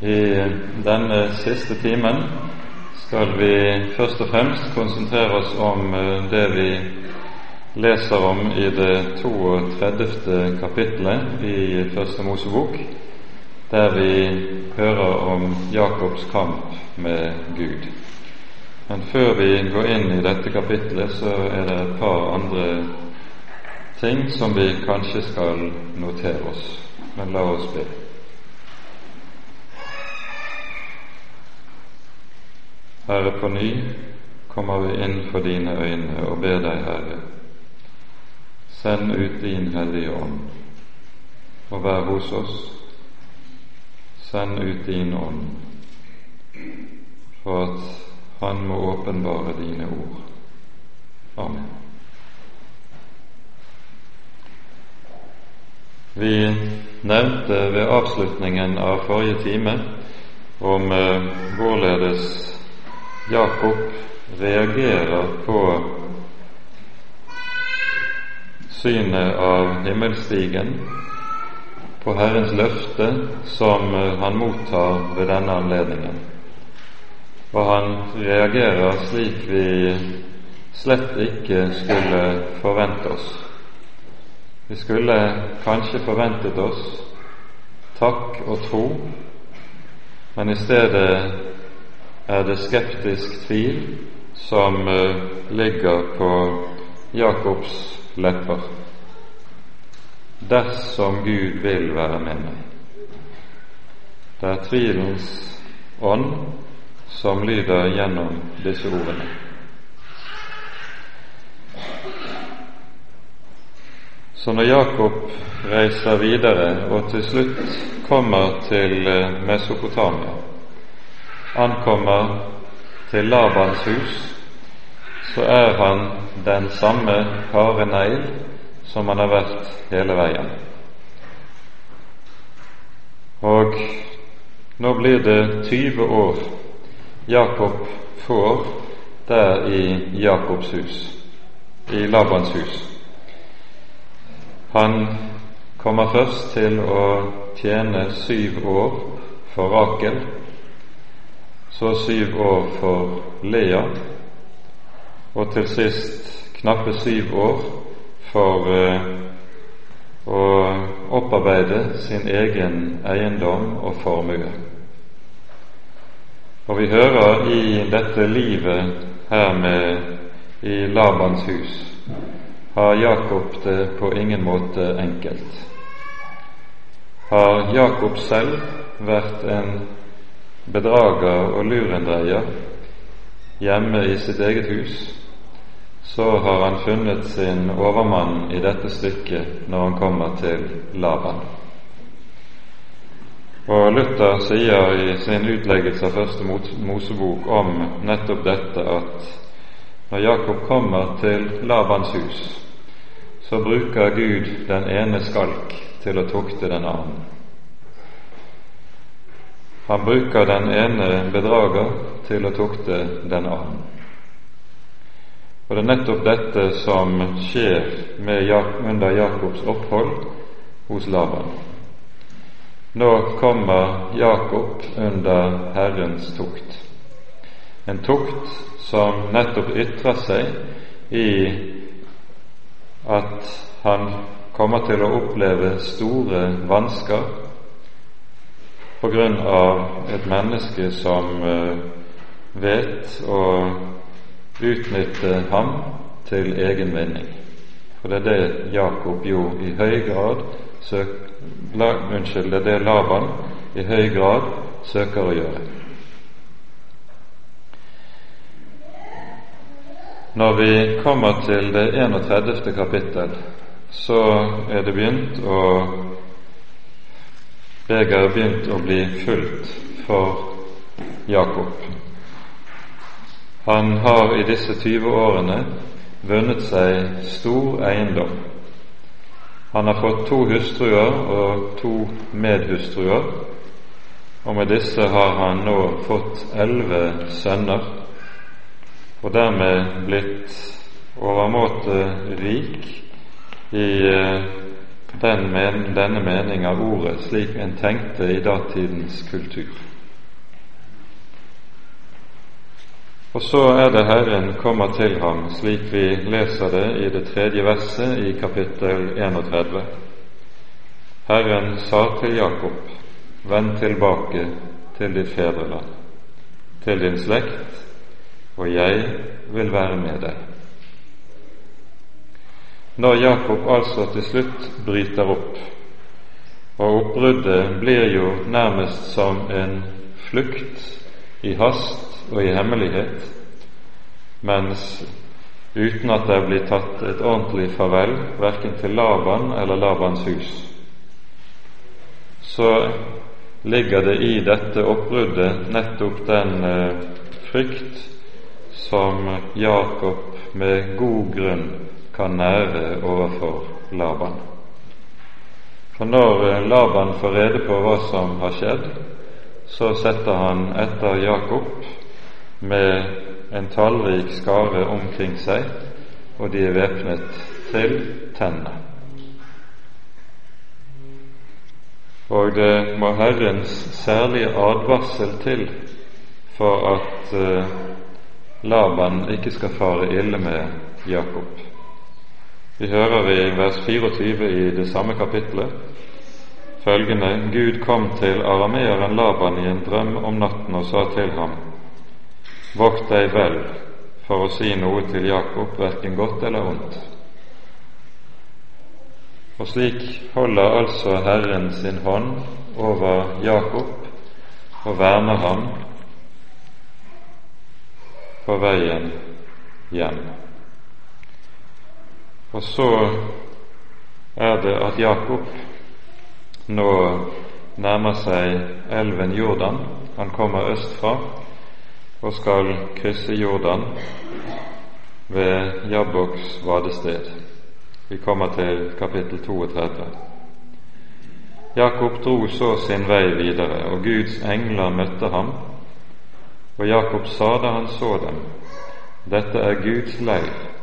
I denne siste timen skal vi først og fremst konsentrere oss om eh, det vi leser om i det 32. kapittelet i Første Mosebok, der vi hører om Jakobs kamp med Gud. Men før vi går inn i dette kapitlet, så er det et par andre ting som vi kanskje skal notere oss. Men la oss be. Herre, på ny kommer vi inn for dine øyne og ber deg, Herre, send ut din Hellige Ånd og vær hos oss. Send ut din ånd for at Han må åpenbare dine ord. Amen. Vi nevnte ved avslutningen av forrige time om uh, hvorledes Jakob reagerer på synet av himmelstigen, på Herrens løfte som han mottar ved denne anledningen. Og han reagerer slik vi slett ikke skulle forvente oss. Vi skulle kanskje forventet oss takk og tro, men i stedet er det skeptisk tvil som uh, ligger på Jakobs lepper. Dersom Gud vil være med meg. Det er tvilens ånd som lyder gjennom disse ordene. Så når Jakob reiser videre og til slutt kommer til eh, Mesopotamia, ankommer til Labans hus, så er han den samme karenegl som han har vært hele veien. Og nå blir det 20 år Jakob får der i Jakobs hus, i Labans hus. Han kommer først til å tjene syv år for Rakel så syv år for Lea, og til sist knappe syv år for uh, å opparbeide sin egen eiendom og formue. Og vi hører i dette livet her med i Labans hus har Jakob det på ingen måte enkelt. Har Jakob selv vært en bedrager og lurendreier hjemme i sitt eget hus, så har han funnet sin overmann i dette stykket når han kommer til Laban. Og Luther sier i sin utleggelse av Første Mosebok om nettopp dette at når Jakob kommer til Labans hus, så bruker Gud den ene skalk til å tukte den annen. Han bruker den ene bedrager til å tukte den annen. Og det er nettopp dette som skjer med, under Jakobs opphold hos Laban. Nå kommer Jakob under Herrens tukt. En tukt som nettopp ytrer seg i at han kommer til å oppleve store vansker på grunn av et menneske som eh, vet å utnytte ham til egen vinning. For det er det Jakob jo i høy grad søk, Unnskyld, det er det Laban i høy grad søker å gjøre. Når vi kommer til det 31. kapittel, så er det begynt å begeret begynt å bli fullt for Jakob. Han har i disse 20 årene vunnet seg stor eiendom. Han har fått to hustruer og to medhustruer, og med disse har han nå fått elleve sønner, og dermed blitt overmåte rik i eh, den men, denne mening av ordet slik en tenkte i datidens kultur. Og så er det Herren kommer til ham, slik vi leser det i det tredje verset i kapittel 31. Herren sa til Jakob, vend tilbake til ditt fedreland, til din slekt, og jeg vil være med deg. Når Jakob altså til slutt bryter opp, og oppbruddet blir jo nærmest som en flukt i hast og i hemmelighet, mens uten at det blir tatt et ordentlig farvel verken til Laban eller Labans hus, så ligger det i dette oppbruddet nettopp den eh, frykt som Jakob med god grunn kan nære overfor Laban. For når eh, Laban får rede på hva som har skjedd, så setter han etter Jakob med en tallrik skare omkring seg, og de er væpnet til tennene. Og det må Herrens særlige advarsel til for at uh, Laban ikke skal fare ille med Jakob. Vi hører i vers 24 i det samme kapitlet følgende Gud kom til arameeren Laban i en drøm om natten og sa til ham Vokt deg vel for å si noe til Jakob, verken godt eller ondt. Og slik holder altså Herren sin hånd over Jakob og verner ham på veien hjem. Og så er det at Jakob nå nærmer seg elven Jordan. Han kommer østfra og skal krysse Jordan ved Jabboks vadested. Vi kommer til kapittel 32. Jakob dro så sin vei videre, og Guds engler møtte ham. Og Jakob sa da han så dem, dette er Guds leir,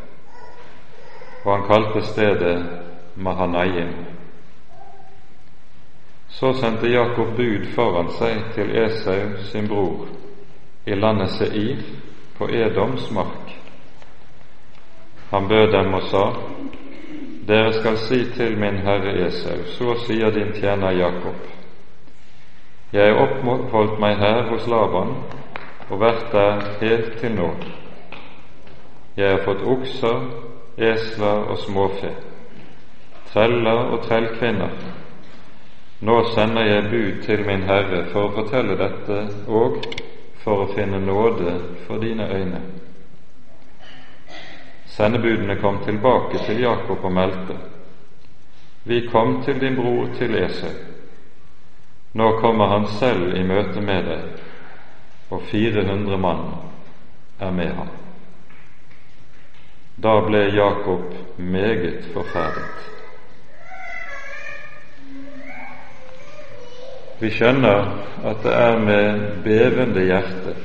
og han kalte stedet Mahanaim. Så sendte Jakob bud foran seg til Esau sin bror i landet Seir på Edoms mark. Han bød dem og sa:" Dere skal si til min herre Esau, så sier din tjener Jakob. Jeg oppholdt meg her hos Laban og vært der helt til nå. Jeg har fått okser esler og småfe, treller og trellkvinner. Nå sender jeg bud til min Herre for å fortelle dette og for å finne nåde for dine øyne. Sendebudene kom tilbake til Jakob og meldte:" Vi kom til din bror til Esau. Nå kommer han selv i møte med deg, og 400 mann er med ham. Da ble Jakob meget forferdet. Vi skjønner at det er med bevende hjerte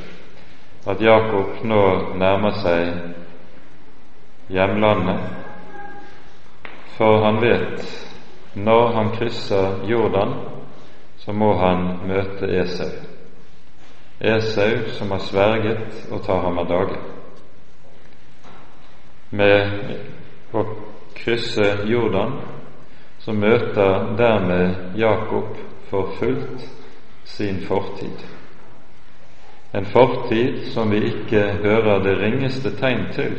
at Jakob nå nærmer seg hjemlandet, for han vet når han krysser Jordan, så må han møte Esau. Esau som har sverget å ta ham av dage med å krysse Jordan, så møter dermed Jakob for fullt sin fortid. En fortid som vi ikke hører det ringeste tegn til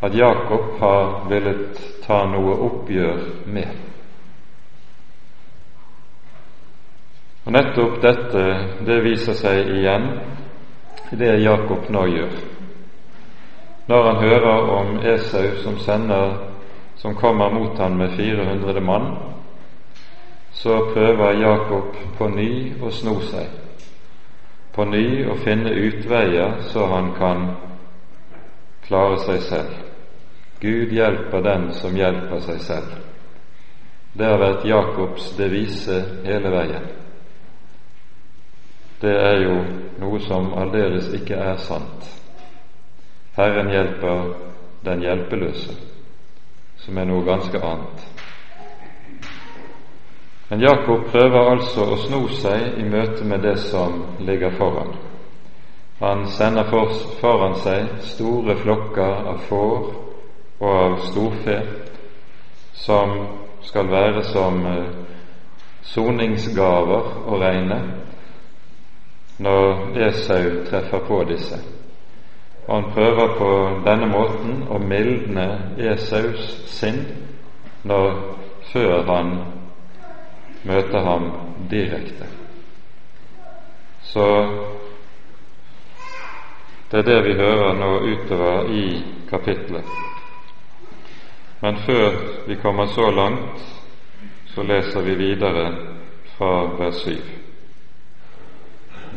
at Jakob har villet ta noe oppgjør med. Og Nettopp dette det viser seg igjen i det Jakob nå gjør når han hører om Esau som sender som kommer mot ham med 400 mann, så prøver Jakob på ny å sno seg, på ny å finne utveier så han kan klare seg selv. Gud hjelper den som hjelper seg selv. Det har vært Jakobs devise hele veien. Det er jo noe som aldeles ikke er sant. Herren hjelper den hjelpeløse, som er noe ganske annet. Men Jakob prøver altså å sno seg i møte med det som ligger foran. Han sender foran seg store flokker av får og av storfe som skal være som eh, soningsgaver å regne når Esau treffer på disse. Og han prøver på denne måten å mildne Esaus sinn når, før han møter ham direkte. Så det er det vi hører nå utover i kapitlet. Men før vi kommer så langt, så leser vi videre fra vers 7.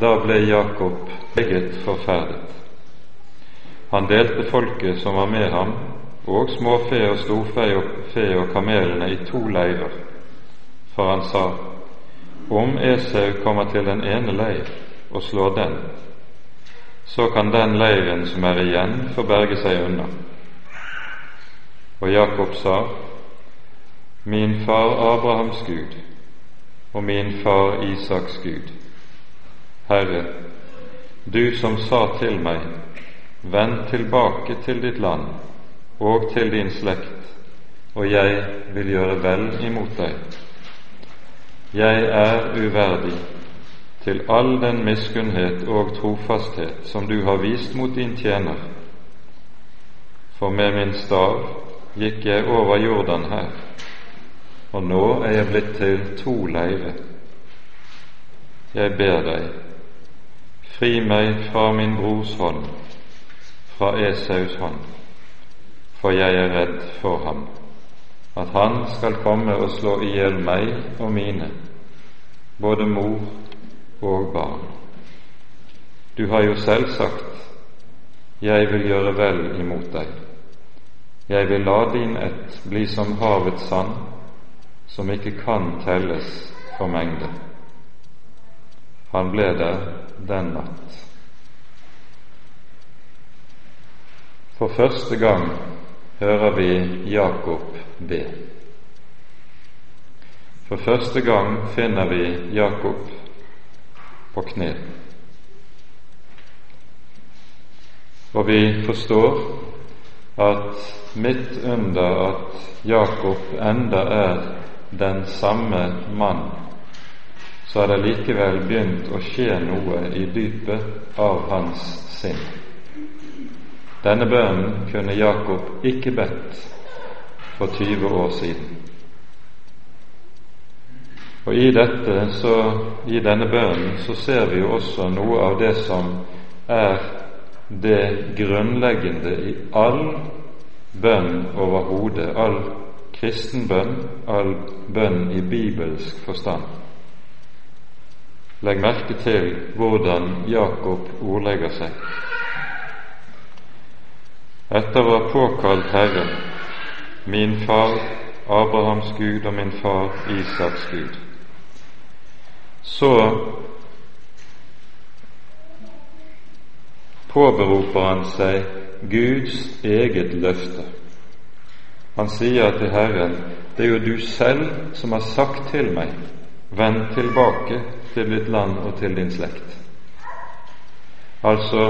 Da ble Jakob meget forferdet. Han delte folket som var med ham, og småfe og storfe og fe og kamelene i to leirer, for han sa:" Om Esau kommer til den ene leir og slår den, så kan den leiren som er igjen, få berge seg unna. Og Jakob sa, Min far Abrahams Gud og min far Isaks Gud, Herre, du som sa til meg, Vend tilbake til ditt land og til din slekt, og jeg vil gjøre vel imot deg. Jeg er uverdig til all den miskunnhet og trofasthet som du har vist mot din tjener. For med min stav gikk jeg over Jordan her, og nå er jeg blitt til to leire. Jeg ber deg, fri meg fra min brors hånd, fra Esaus hånd, for jeg er redd for ham, at han skal komme og slå i hjel meg og mine, både mor og barn. Du har jo selv sagt, Jeg vil gjøre vel imot deg. Jeg vil la din ett bli som havets sand, som ikke kan telles for mengde. Han ble der den natt. For første gang hører vi Jakob be. For første gang finner vi Jakob på kne. Og vi forstår at midt under at Jakob enda er den samme mann, så er det likevel begynt å skje noe i dypet av hans sinn. Denne bønnen kunne Jakob ikke bedt for 20 år siden. Og i, dette, så, i denne bønnen så ser vi jo også noe av det som er det grunnleggende i all bønn overhodet, all kristen bønn, all bønn i bibelsk forstand. Legg merke til hvordan Jakob ordlegger seg. Etter å ha påkalt Herren, min far Abrahams Gud og min far Isaks Gud, så påberoper han seg Guds eget løfte. Han sier til Herren, det er jo du selv som har sagt til meg, vend tilbake til ditt land og til din slekt. Altså,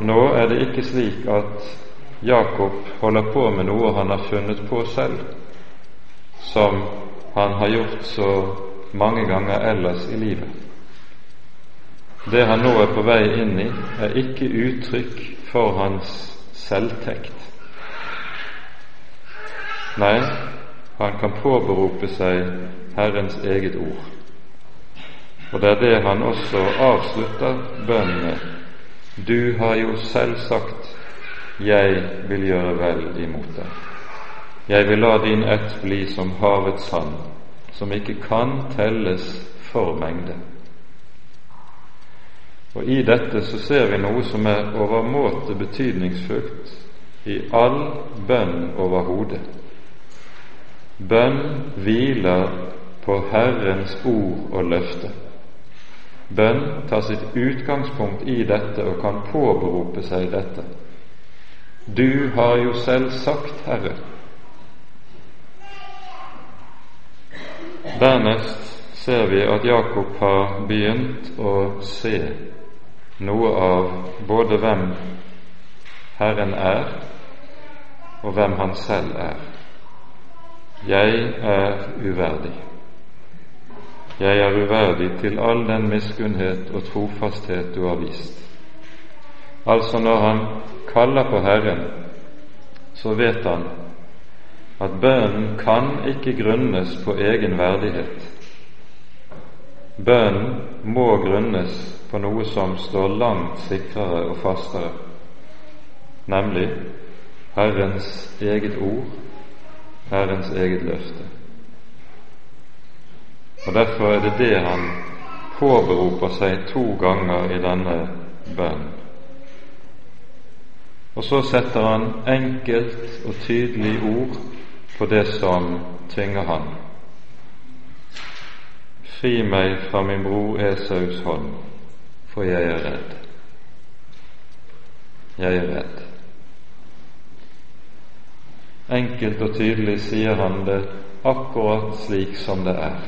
nå er det ikke slik at Jakob holder på med noe han har funnet på selv, som han har gjort så mange ganger ellers i livet. Det han nå er på vei inn i, er ikke uttrykk for hans selvtekt. Nei, han kan påberope seg Herrens eget ord. Og det er det han også avslutter bønnen med. Du har jo selv sagt 'Jeg vil gjøre vel imot deg'. Jeg vil la din ett bli som havets sand, som ikke kan telles for mengde. Og I dette så ser vi noe som er overmåte betydningsfullt i all bønn overhodet. Bønn hviler på Herrens ord og løfte. Bønn tar sitt utgangspunkt i dette og kan påberope seg dette. Du har jo selv sagt, Herre, Dernest ser vi at Jakob har begynt å se noe av både hvem Herren er, og hvem han selv er. Jeg er uverdig. Jeg er uverdig til all den miskunnhet og trofasthet du har vist. Altså, når han kaller på Herren, så vet han at bønnen kan ikke grunnes på egen verdighet. Bønnen må grunnes på noe som står langt sikrere og fastere, nemlig Herrens eget ord, Herrens eget løfte. Og Derfor er det det han påberoper seg to ganger i denne bønnen. Og så setter han enkelt og tydelig ord på det som tynger han. Fri meg fra min bror Esaus hånd, for jeg er redd. Jeg er redd. Enkelt og tydelig sier han det akkurat slik som det er,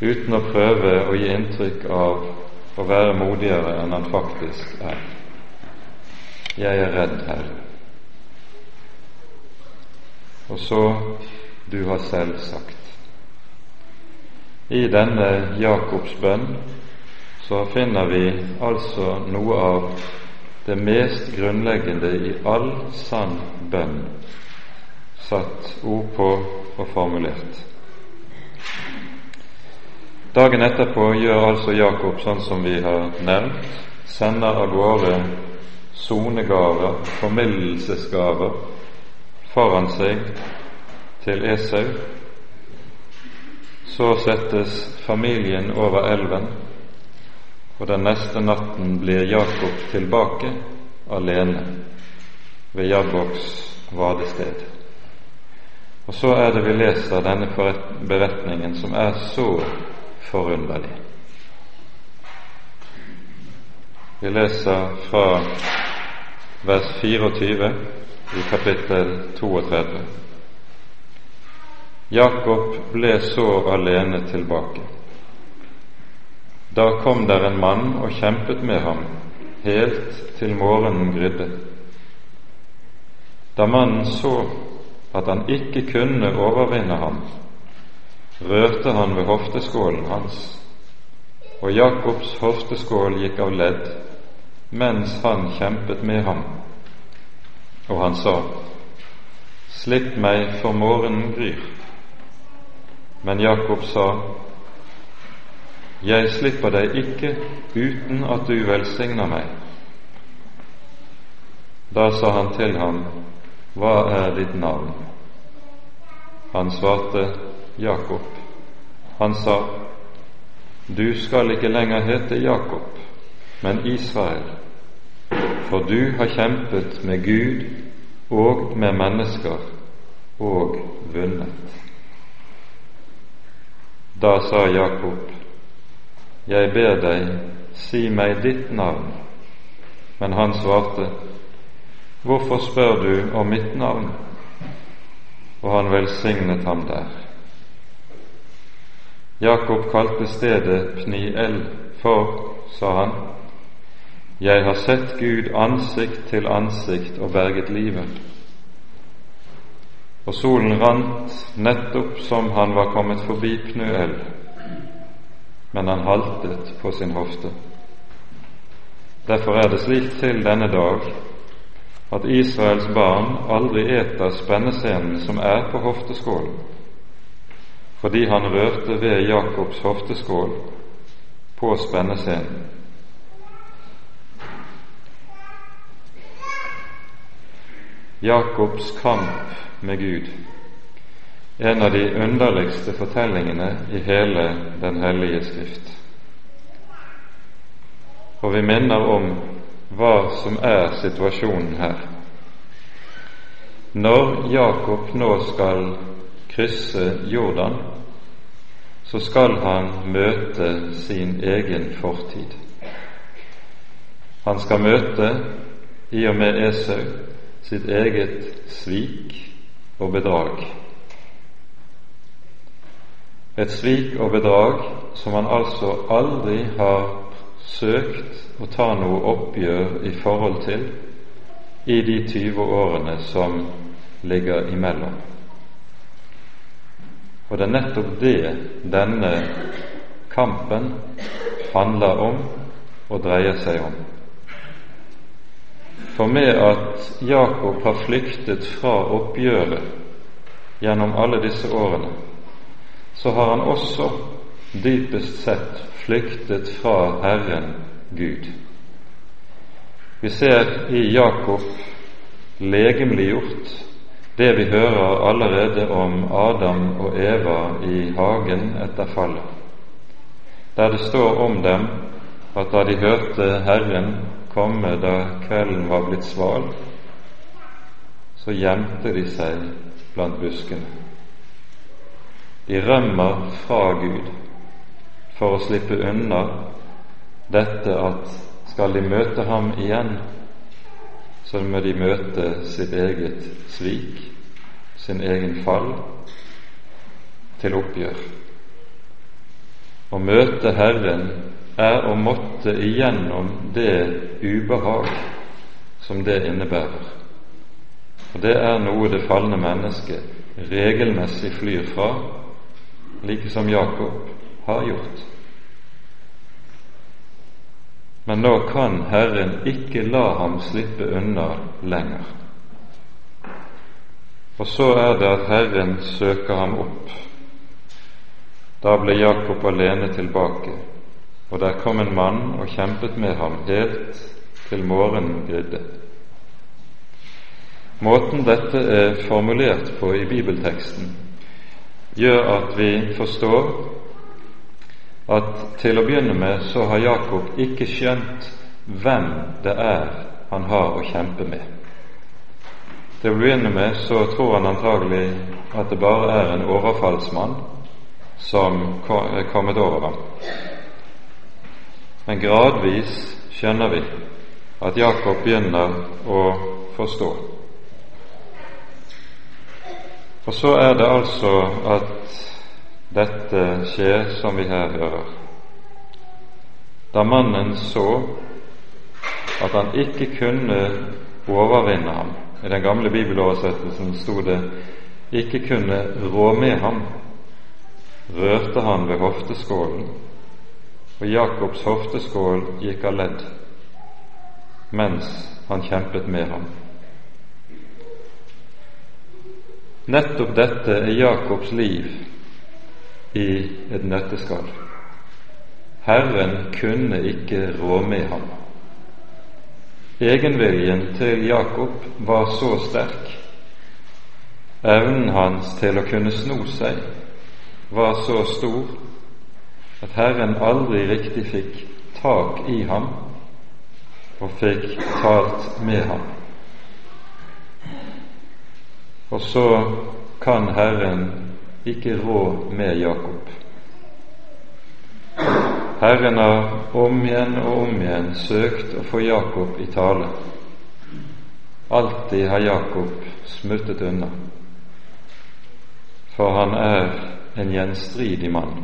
uten å prøve å gi inntrykk av å være modigere enn han faktisk er. Jeg er redd, Herre. Og så du har selv sagt. I denne Jakobs bønn så finner vi altså noe av det mest grunnleggende i all sann bønn, satt ord på og formulert. Dagen etterpå gjør altså Jakob sånn som vi har nevnt, sender av gårde sonegaver, formildelsesgaver, foran seg til Esau. Så settes familien over elven, og den neste natten blir Jakob tilbake alene ved Jabboks vadested. Og så er det vi leser denne beretningen, som er så forunderlig. Vi leser fra vers 24 i kapittel 32. Jakob ble så alene tilbake. Da kom der en mann og kjempet med ham helt til morgenen grydde. Da mannen så at han ikke kunne overvinne ham, rørte han ved hofteskålen hans, og Jakobs hofteskål gikk av ledd mens han kjempet med ham. Og han sa, Slipp meg, for morgenen gryr. Men Jakob sa, Jeg slipper deg ikke uten at du velsigner meg. Da sa han til ham, Hva er ditt navn? Han svarte, Jakob. Han sa, Du skal ikke lenger hete Jakob, men Israel, for du har kjempet med Gud og med mennesker og vunnet. Da sa Jakob, Jeg ber deg, si meg ditt navn. Men han svarte, Hvorfor spør du om mitt navn? Og han velsignet ham der. Jakob kalte stedet Pniel, for, sa han, jeg har sett Gud ansikt til ansikt og berget livet. Og solen rant nettopp som han var kommet forbi Pnuel, men han haltet på sin hofte. Derfor er det slik til denne dag at Israels barn aldri eter spennescenen som er på hofteskålen, fordi han rørte ved Jakobs hofteskål på spennescenen. Jakobs kamp med Gud, en av de underligste fortellingene i hele Den hellige Skrift. Og vi minner om hva som er situasjonen her. Når Jakob nå skal krysse Jordan, så skal han møte sin egen fortid. Han skal møte, i og med Esau, sitt eget svik og bedrag. Et svik og bedrag som han altså aldri har søkt å ta noe oppgjør i forhold til i de 20 årene som ligger imellom. Og det er nettopp det denne kampen handler om og dreier seg om. For med at Jakob har flyktet fra oppgjøret gjennom alle disse årene, så har han også dypest sett flyktet fra Herren Gud. Vi ser i Jakob legemliggjort det vi hører allerede om Adam og Eva i hagen etter fallet, der det står om dem at da de hørte Herren komme da kvelden var blitt sval, så gjemte de seg blant buskene. De rømmer fra Gud for å slippe unna dette at skal de møte ham igjen, så må de møte sitt eget svik, sin egen fall, til oppgjør. Å møte Herren er å måtte igjennom det ubehag som det innebærer. Og det er noe det falne mennesket regelmessig flyr fra, like som Jakob har gjort. Men nå kan Herren ikke la ham slippe unna lenger. Og så er det at Herren søker ham opp. Da ble Jakob alene tilbake, og der kom en mann og kjempet med ham helt til morgenen grydde. Måten dette er formulert på i bibelteksten, gjør at vi forstår at til å begynne med så har Jakob ikke skjønt hvem det er han har å kjempe med. Til å begynne med så tror han antagelig at det bare er en overfallsmann som er kommet over ham. Men gradvis skjønner vi at Jakob begynner å forstå. Og så er det altså at dette skjer som vi her hører. Da mannen så at han ikke kunne overvinne ham I den gamle bibeloversettelsen sto det 'ikke kunne rå med ham', rørte han ved hofteskålen, og Jakobs hofteskål gikk av ledd mens han kjempet med ham. Nettopp dette er Jakobs liv i et nøtteskall. Herren kunne ikke rå med ham. Egenviljen til Jakob var så sterk, evnen hans til å kunne sno seg var så stor at Herren aldri riktig fikk tak i ham og fikk talt med ham. Og så kan Herren ikke rå med Jakob. Herren har om igjen og om igjen søkt å få Jakob i tale. Alltid har Jakob smuttet unna, for han er en gjenstridig mann.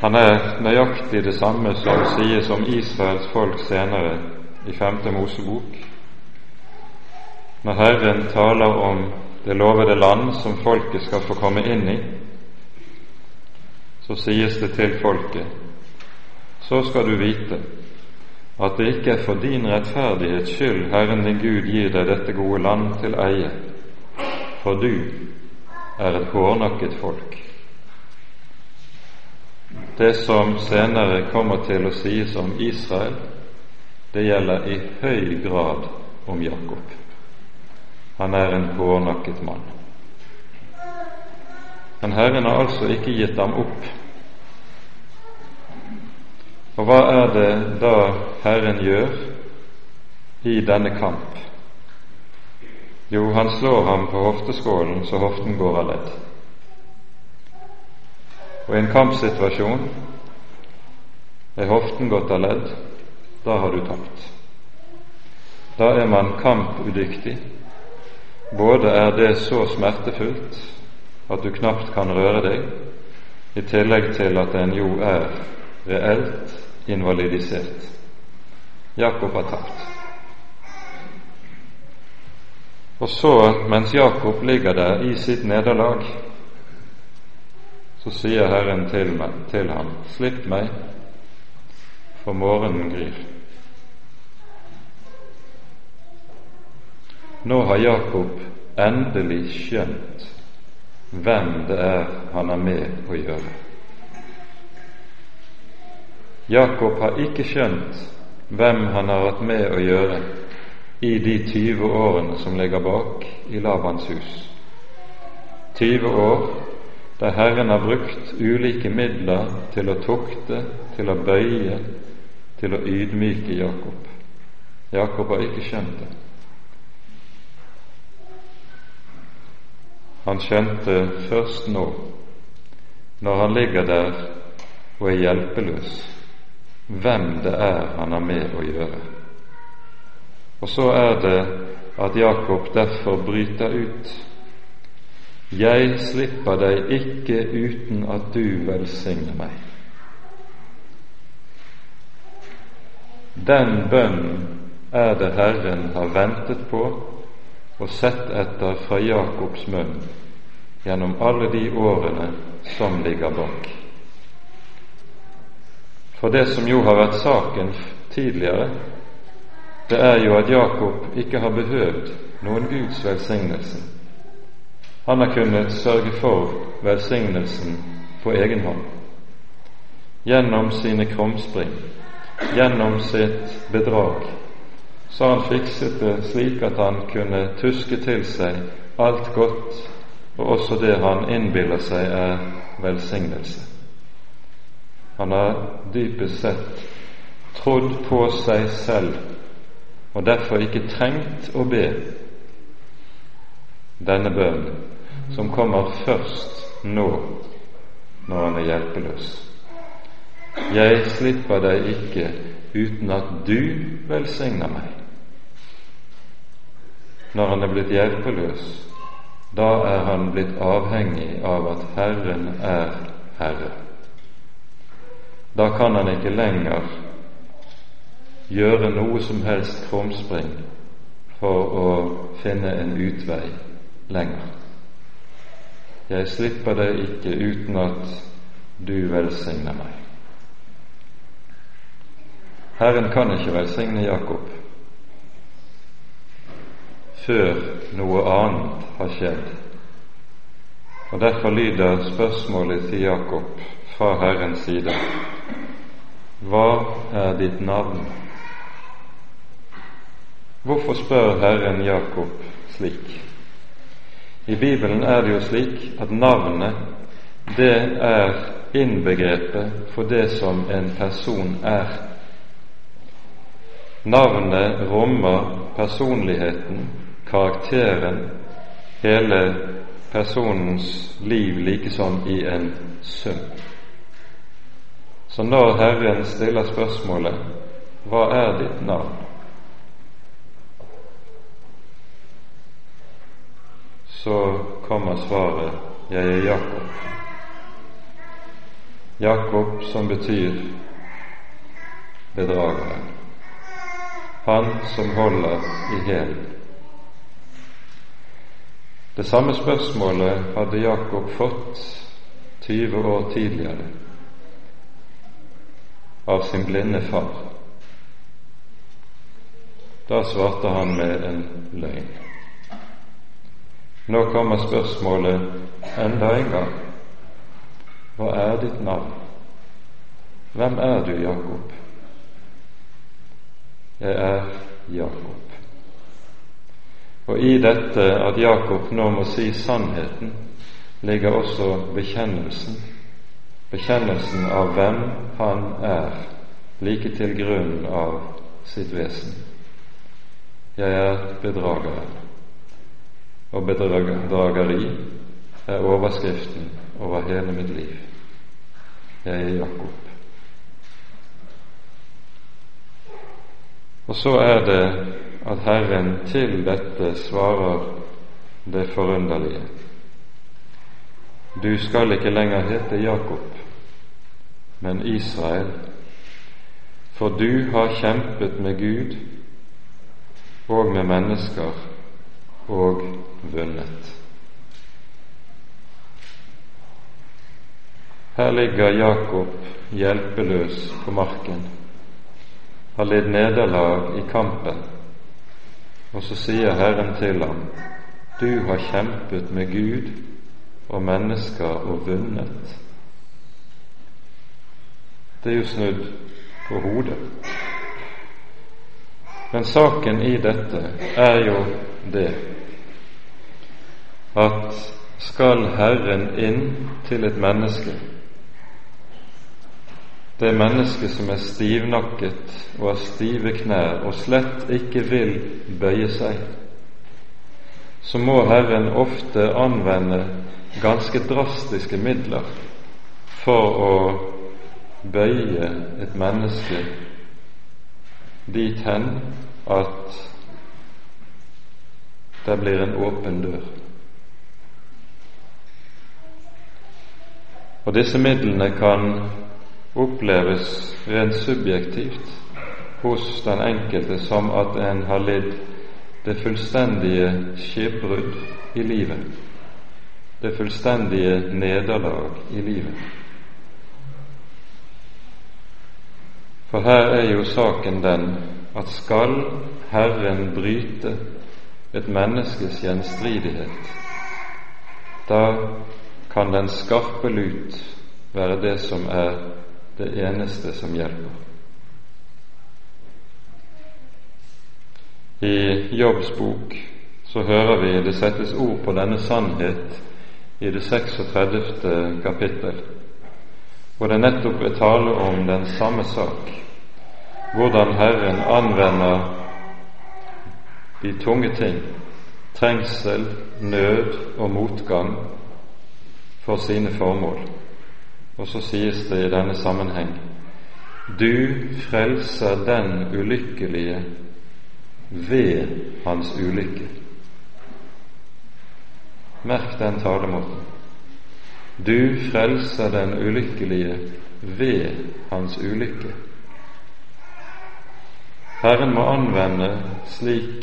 Han er nøyaktig det samme som sies om Israels folk senere i 5. Mosebok, når Herren taler om det lovede land som folket skal få komme inn i, så sies det til folket så skal du vite at det ikke er for din rettferdighets skyld Herren din Gud gir deg dette gode land til eie, for du er et hårnakket folk. Det som senere kommer til å sies om Israel, det gjelder i høy grad om Jakob. Han er en hårnakket mann. Men Herren har altså ikke gitt ham opp. Og hva er det da Herren gjør i denne kamp? Jo, han slår ham på hofteskålen så hoften går av ledd. Og i en kampsituasjon er hoften gått av ledd, da har du tapt. Da er man kampudyktig både er det så smertefullt at du knapt kan røre deg, i tillegg til at en jo er reelt invalidisert. Jakob har tapt. Og så, mens Jakob ligger der i sitt nederlag, så sier Herren til, meg, til ham, slipp meg, for morgenen gryr. Nå har Jakob endelig skjønt hvem det er han er med å gjøre. Jakob har ikke skjønt hvem han har hatt med å gjøre i de 20 årene som ligger bak i Labans hus. 20 år der Herren har brukt ulike midler til å tukte, til å bøye, til å ydmyke Jakob. Jakob har ikke skjønt det. Han skjønte først nå, når han ligger der og er hjelpeløs, hvem det er han har med å gjøre. Og så er det at Jakob derfor bryter ut. Jeg slipper deg ikke uten at du velsigner meg. Den bønnen er det Herren har ventet på og sett etter fra Jakobs munn gjennom alle de årene som ligger bak. For det som jo har vært saken tidligere, det er jo at Jakob ikke har behøvd noen Guds velsignelse. Han har kunnet sørge for velsignelsen på egen hånd. Gjennom sine krumspring, gjennom sitt bedrag, så han fikset det slik at han kunne tuske til seg alt godt, og også det han innbiller seg er velsignelse. Han har dypest sett trodd på seg selv og derfor ikke trengt å be denne bønnen, som kommer først nå når han er hjelpeløs. Jeg slipper deg ikke uten at du velsigner meg. Når han er blitt hjelpeløs, da er han blitt avhengig av at Herren er Herre. Da kan han ikke lenger gjøre noe som helst krumspring for å finne en utvei lenger. Jeg slipper deg ikke uten at du velsigner meg. Herren kan ikke velsigne Jakob før noe annet har skjedd. Og Derfor lyder spørsmålet til Jakob fra Herrens side Hva er ditt navn? Hvorfor spør Herren Jakob slik? I Bibelen er det jo slik at navnet det er innbegrepet for det som en person er. Navnet rommer personligheten, karakteren, hele personens liv likesom i en sum. Så når Herren stiller spørsmålet 'Hva er ditt navn?' Så kommer svaret 'Jeg er Jakob'. Jakob som betyr bedrageren. Han som holder i hæl. Det samme spørsmålet hadde Jakob fått 20 år tidligere av sin blinde far. Da svarte han med en løgn. Nå kommer spørsmålet enda en gang. Hva er ditt navn? Hvem er du, Jakob? Jeg er Jakob. Og i dette at Jakob nå må si sannheten, ligger også bekjennelsen, bekjennelsen av hvem han er, like til grunnen av sitt vesen. Jeg er bedrageren og bedrageri er overskriften over hele mitt liv. Jeg er Jakob. Og så er det at Herren til dette svarer det forunderlige. du skal ikke lenger hete Jakob, men Israel, for du har kjempet med Gud og med mennesker og vunnet. Her ligger Jakob hjelpeløs på marken, har lidd nederlag i kampen, og så sier Herren til ham, du har kjempet med Gud og mennesker og vunnet. Det er jo snudd på hodet. Men saken i dette er jo det at skal Herren inn til et menneske, det mennesket som er stivnakket og har stive knær og slett ikke vil bøye seg, så må Herren ofte anvende ganske drastiske midler for å bøye et menneske dit hen at det blir en åpen dør. Og disse midlene kan oppleves rent subjektivt hos den enkelte som at en har lidd det fullstendige skipbrudd i livet, det fullstendige nederlag i livet. For her er jo saken den at skal Herren bryte et menneskes gjenstridighet, da kan den skarpe lut være det som er det eneste som hjelper. I Jobbs bok så hører vi det settes ord på denne sannhet i det 36. kapittel, hvor det nettopp er tale om den samme sak hvordan Herren anvender de tunge ting, trengsel, nød og motgang, for sine formål. Og så sies det i denne sammenheng Du frelser den ulykkelige ved hans ulykke. Merk den talemåten. Du frelser den ulykkelige ved hans ulykke. Herren må anvende slik,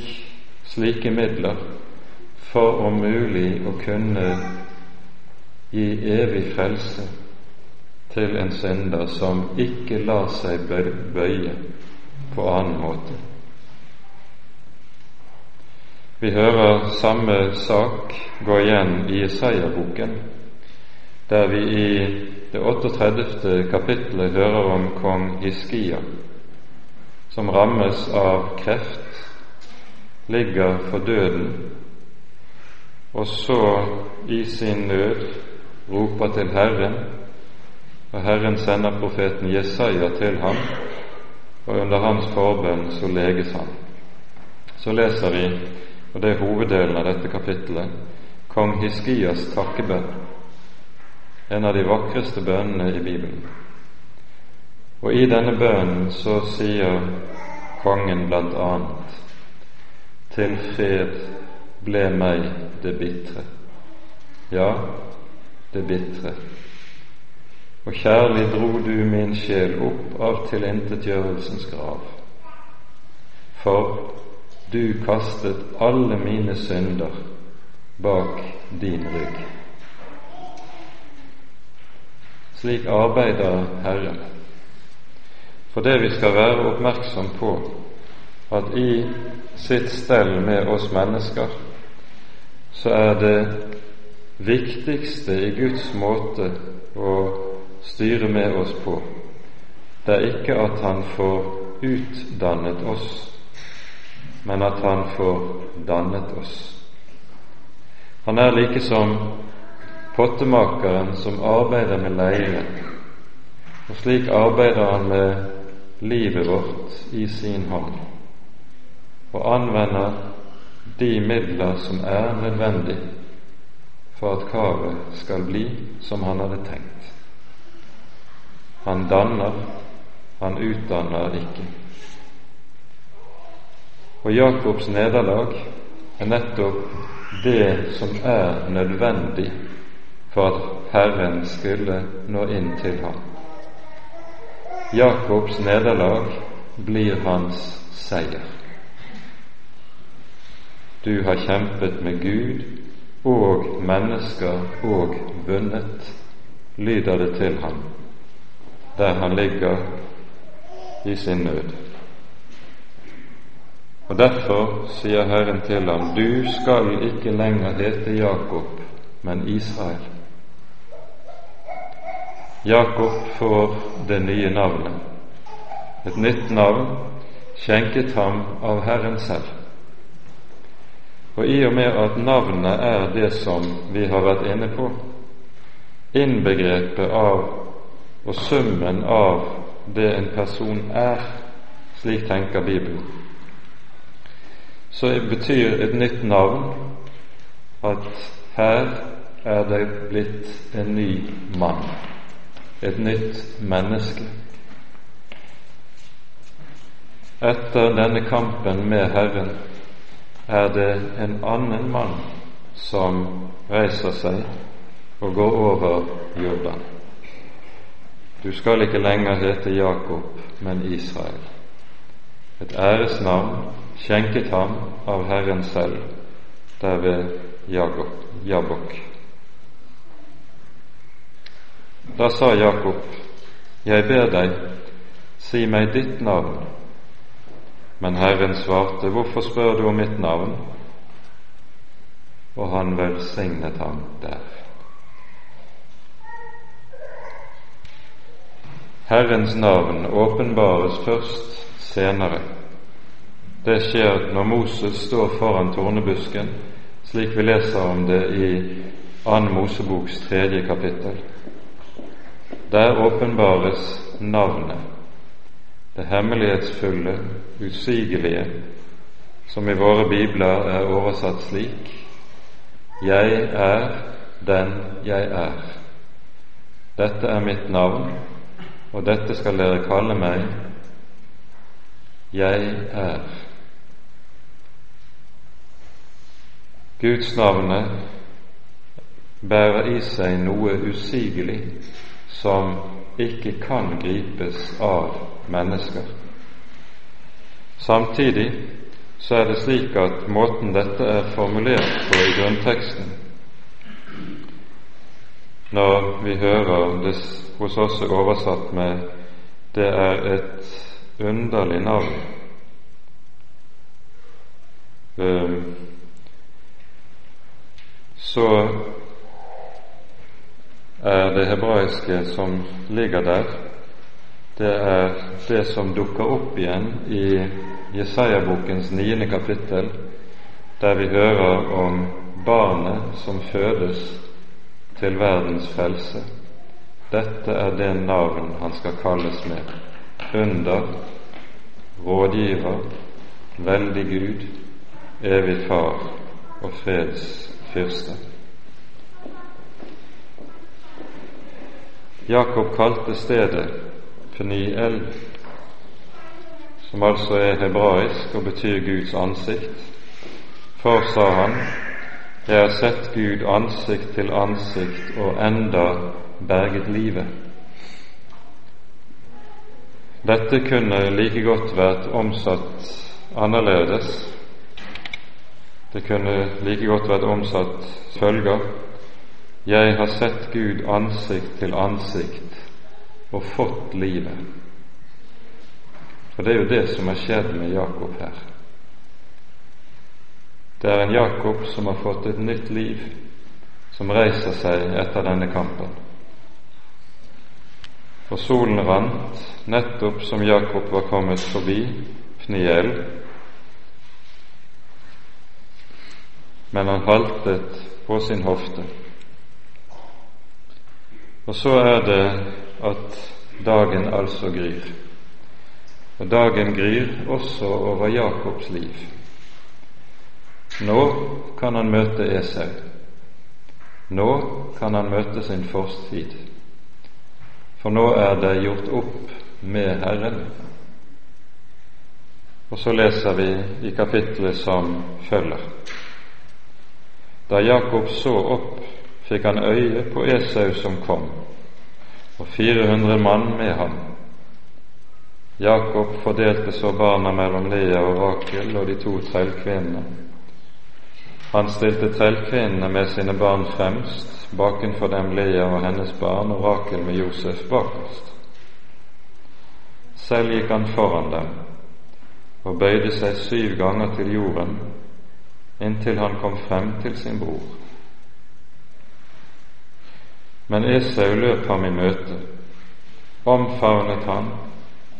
slike midler for om mulig å kunne gi evig frelse til en synder som ikke lar seg bøye på annen måte. Vi hører samme sak gå igjen i Isaiah-boken, der vi i det 38. kapittelet hører om kong Hiskia som rammes av kreft, ligger for døden, og så i sin nød roper til Herren, og Herren sender profeten Jesaja til ham, og under hans forbønn så leges han. Så leser vi, og det er hoveddelen av dette kapittelet, kong Hiskias takkebønn, en av de vakreste bønnene i Bibelen. Og i denne bønnen så sier kongen blant annet Til fred ble meg det bitre. Ja, det bitre. Og kjærlig dro du min sjel opp av tilintetgjørelsens grav. For du kastet alle mine synder bak din rygg. Slik arbeider Herren. For det vi skal være oppmerksom på, at i sitt stell med oss mennesker, så er det viktigste i Guds måte å styre med oss på, det er ikke at Han får utdannet oss, men at Han får dannet oss. Han er like som pottemakeren som arbeider med leire, og slik arbeider han med livet vårt i sin hånd og anvender de midler som er nødvendig for at karet skal bli som han hadde tenkt. Han danner, han utdanner ikke. Og Jakobs nederlag er nettopp det som er nødvendig for at Herren skulle nå inn til ham. Jakobs nederlag blir hans seier. Du har kjempet med Gud og mennesker og vunnet, lyder det til ham der han ligger i sin nød. Og Derfor sier Herren til ham, du skal ikke lenger hete Jakob, men Israel. Jakob får det nye navnet, et nytt navn skjenket ham av Herren selv. Og i og med at navnet er det som vi har vært inne på, innbegrepet av og summen av det en person er, slik tenker Bibelen, så betyr et nytt navn at her er det blitt en ny mann, et nytt menneske. Etter denne kampen med Herren er det en annen mann som reiser seg og går over Jordan. Du skal ikke lenger hete Jakob, men Israel. Et æresnavn skjenket ham av Herren selv der ved Jabok. Da sa Jakob, Jeg ber deg, si meg ditt navn. Men Herren svarte, Hvorfor spør du om mitt navn? Og han velsignet ham der. Herrens navn åpenbares først senere. Det skjer når Moses står foran tornebusken, slik vi leser om det i 2. Moseboks tredje kapittel. Der åpenbares navnet det hemmelighetsfulle, usigelige, som i våre bibler er oversatt slik Jeg er den jeg er. Dette er mitt navn, og dette skal dere kalle meg Jeg er. Guds navnet bærer i seg noe usigelig som ikke kan gripes av mennesker. Samtidig så er det slik at måten dette er formulert på i grunnteksten Når vi hører det hos oss er oversatt med 'det er et underlig navn', så er det hebraiske som ligger der, det er det som dukker opp igjen i Jesaja-bokens niende kapittel, der vi hører om barnet som fødes til verdens frelse. Dette er det navn han skal kalles med. Under, rådgiver, veldig Gud, evig Far og freds fyrste. Jakob kalte stedet Peniel, som altså er hebraisk og betyr Guds ansikt. For, sa han, jeg har sett Gud ansikt til ansikt og enda berget livet. Dette kunne like godt vært omsatt annerledes. Det kunne like godt vært omsatt følger Jeg har sett Gud ansikt til ansikt og fått livet. For det er jo det som har skjedd med Jakob her. Det er en Jakob som har fått et nytt liv, som reiser seg etter denne kampen. For solen rant nettopp som Jakob var kommet forbi Pniel, men han haltet på sin hofte. Og så er det at dagen altså gryr. Og dagen gryr også over Jakobs liv. Nå kan han møte Esau. Nå kan han møte sin forstid. For nå er det gjort opp med Herren. Og så leser vi i kapitlet som følger. Da Jakob så opp, fikk han øye på Esau som kom, og 400 mann med ham. Jakob fordelte så barna mellom Lea og Rakel og de to trellkvinnene. Han stilte trellkvinnene med sine barn fremst, bakenfor dem Lea og hennes barn og Rakel med Josef bakerst. Selv gikk han foran dem og bøyde seg syv ganger til jorden inntil han kom frem til sin bror. Men Esau løp ham i møte, omfavnet han,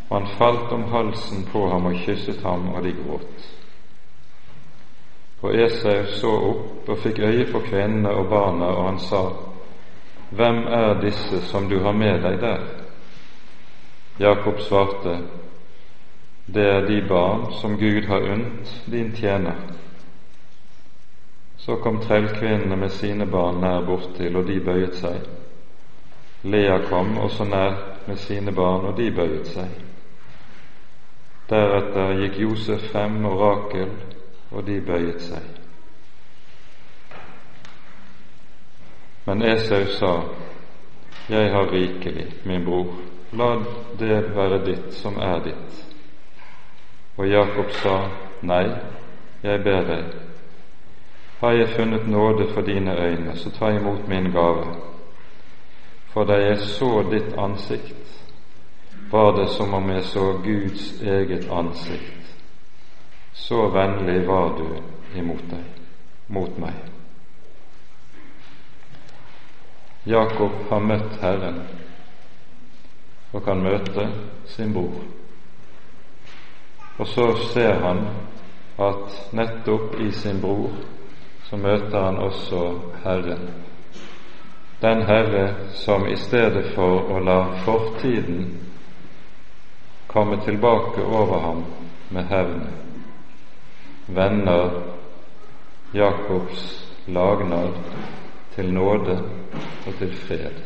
og han falt om halsen på ham og kysset ham, og de gråt. Og Esau så opp og fikk øye på kvinnene og barna, og han sa, Hvem er disse som du har med deg der? Jakob svarte, Det er de barn som Gud har unnt din tjener. Så kom trellkvinnene med sine barn nær bortil, og de bøyet seg. Lea kom også nær med sine barn, og de bøyet seg. Deretter gikk Josef frem og Rakel, og de bøyet seg. Men Esau sa, Jeg har rikelig, min bror, la det være ditt som er ditt. Og Jakob sa, Nei, jeg ber deg, har jeg funnet nåde for dine øyne, så ta imot min gave. For da jeg så ditt ansikt, var det som om jeg så Guds eget ansikt. Så vennlig var du imot deg, mot meg. Jakob har møtt Herren og kan møte sin bror. Og så ser han at nettopp i sin bror så møter han også Herren. Den Herre som i stedet for å la fortiden komme tilbake over ham med hevn, vender Jakobs lagnad til nåde og til fred.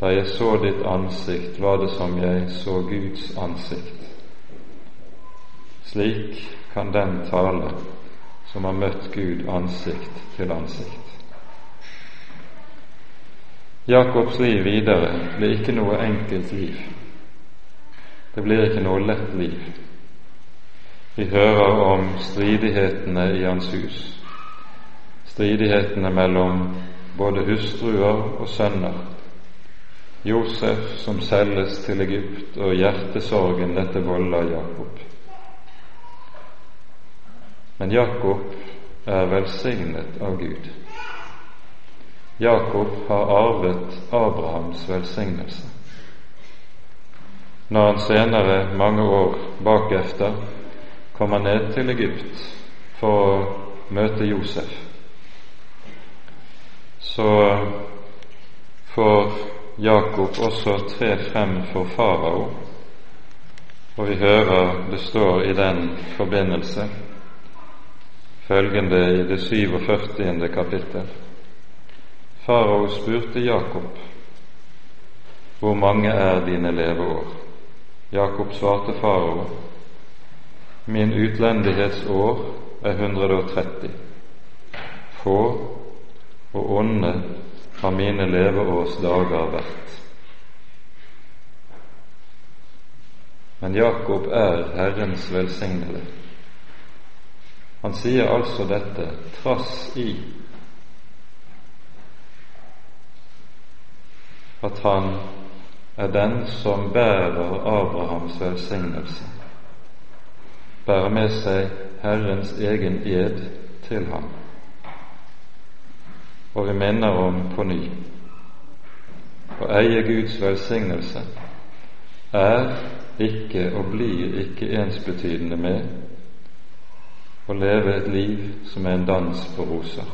Da jeg så ditt ansikt, var det som jeg så Guds ansikt. Slik kan den tale som har møtt Gud ansikt til ansikt. Jakobs liv videre blir ikke noe enkelt liv. Det blir ikke noe lett liv. Vi hører om stridighetene i hans hus, stridighetene mellom både hustruer og sønner, Josef som selges til Egypt, og hjertesorgen dette volder Jakob. Men Jakob er velsignet av Gud. Jakob har arvet Abrahams velsignelse. Når han senere, mange år bakefter, kommer ned til Egypt for å møte Josef, så får Jakob også tre frem for farao, og vi hører det står i den forbindelse følgende i det 47. kapittel. Farao spurte Jakob, hvor mange er dine leveår? Jakob svarte farao, min utlendighetsår er 130. Få og onde har mine leveårs dager vært. Men Jakob er Herrens velsignede. Han sier altså dette trass i at han er den som bærer Abrahams velsignelse, bærer med seg Herrens egen ed til ham. Og vi minner om på ny å eie Guds velsignelse er ikke og blir ikke ensbetydende med å leve et liv som er en dans på roser.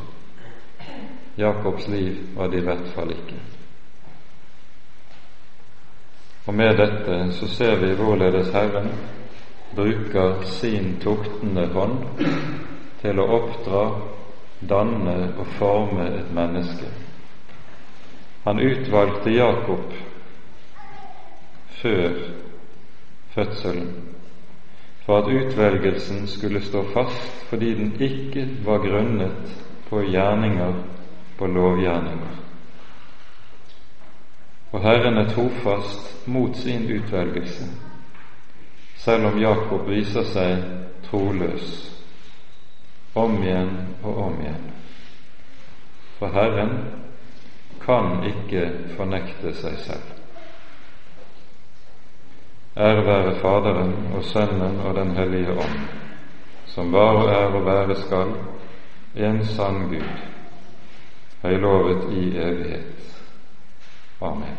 Jakobs liv var det i hvert fall ikke. Og med dette så ser vi hvorledes Herren bruker sin tuktende hånd til å oppdra, danne og forme et menneske. Han utvalgte Jakob før fødselen for at utvelgelsen skulle stå fast fordi den ikke var grunnet på gjerninger på lovgjerninger. Og Herren er trofast mot sin utvelgelse, selv om Jakob viser seg troløs om igjen og om igjen. For Herren kan ikke fornekte seg selv. Ære være Faderen og Sønnen og Den hellige ånd, som var og er og være skal, en sann Gud, høylovet i evighet. Amen.